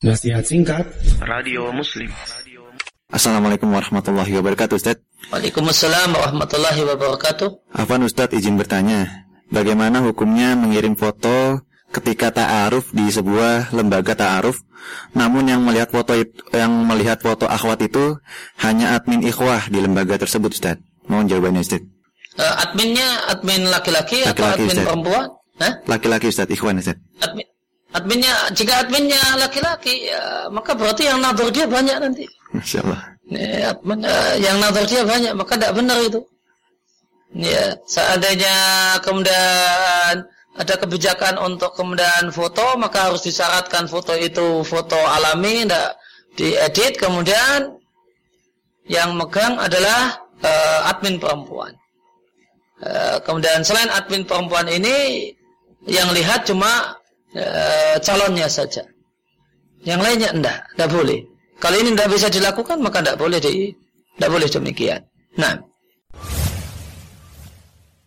Nasihat singkat. Radio Muslim. Assalamualaikum warahmatullahi wabarakatuh Ustaz. Waalaikumsalam warahmatullahi wabarakatuh. Afan Ustaz izin bertanya. Bagaimana hukumnya mengirim foto ketika ta'aruf di sebuah lembaga ta'aruf? Namun yang melihat foto itu, yang melihat foto akhwat itu hanya admin ikhwah di lembaga tersebut Ustaz. Mohon jawabannya Ustaz. Uh, Adminnya admin laki-laki atau Laki-laki, admin Ustaz. perempuan? Hah? Laki-laki Ustaz, ikhwan Ustaz. Admin, adminnya jika adminnya laki-laki ya, maka berarti yang nadur dia banyak nanti. Masya Allah Ya, admin, eh, yang nadur dia banyak maka tidak benar itu. Ya, seandainya kemudian ada kebijakan untuk kemudian foto maka harus disyaratkan foto itu foto alami tidak diedit kemudian yang megang adalah eh, admin perempuan. Eh, kemudian selain admin perempuan ini yang lihat cuma eh, calonnya saja. Yang lainnya enggak, enggak boleh. Kalau ini enggak bisa dilakukan maka enggak boleh di enggak boleh demikian. Nah,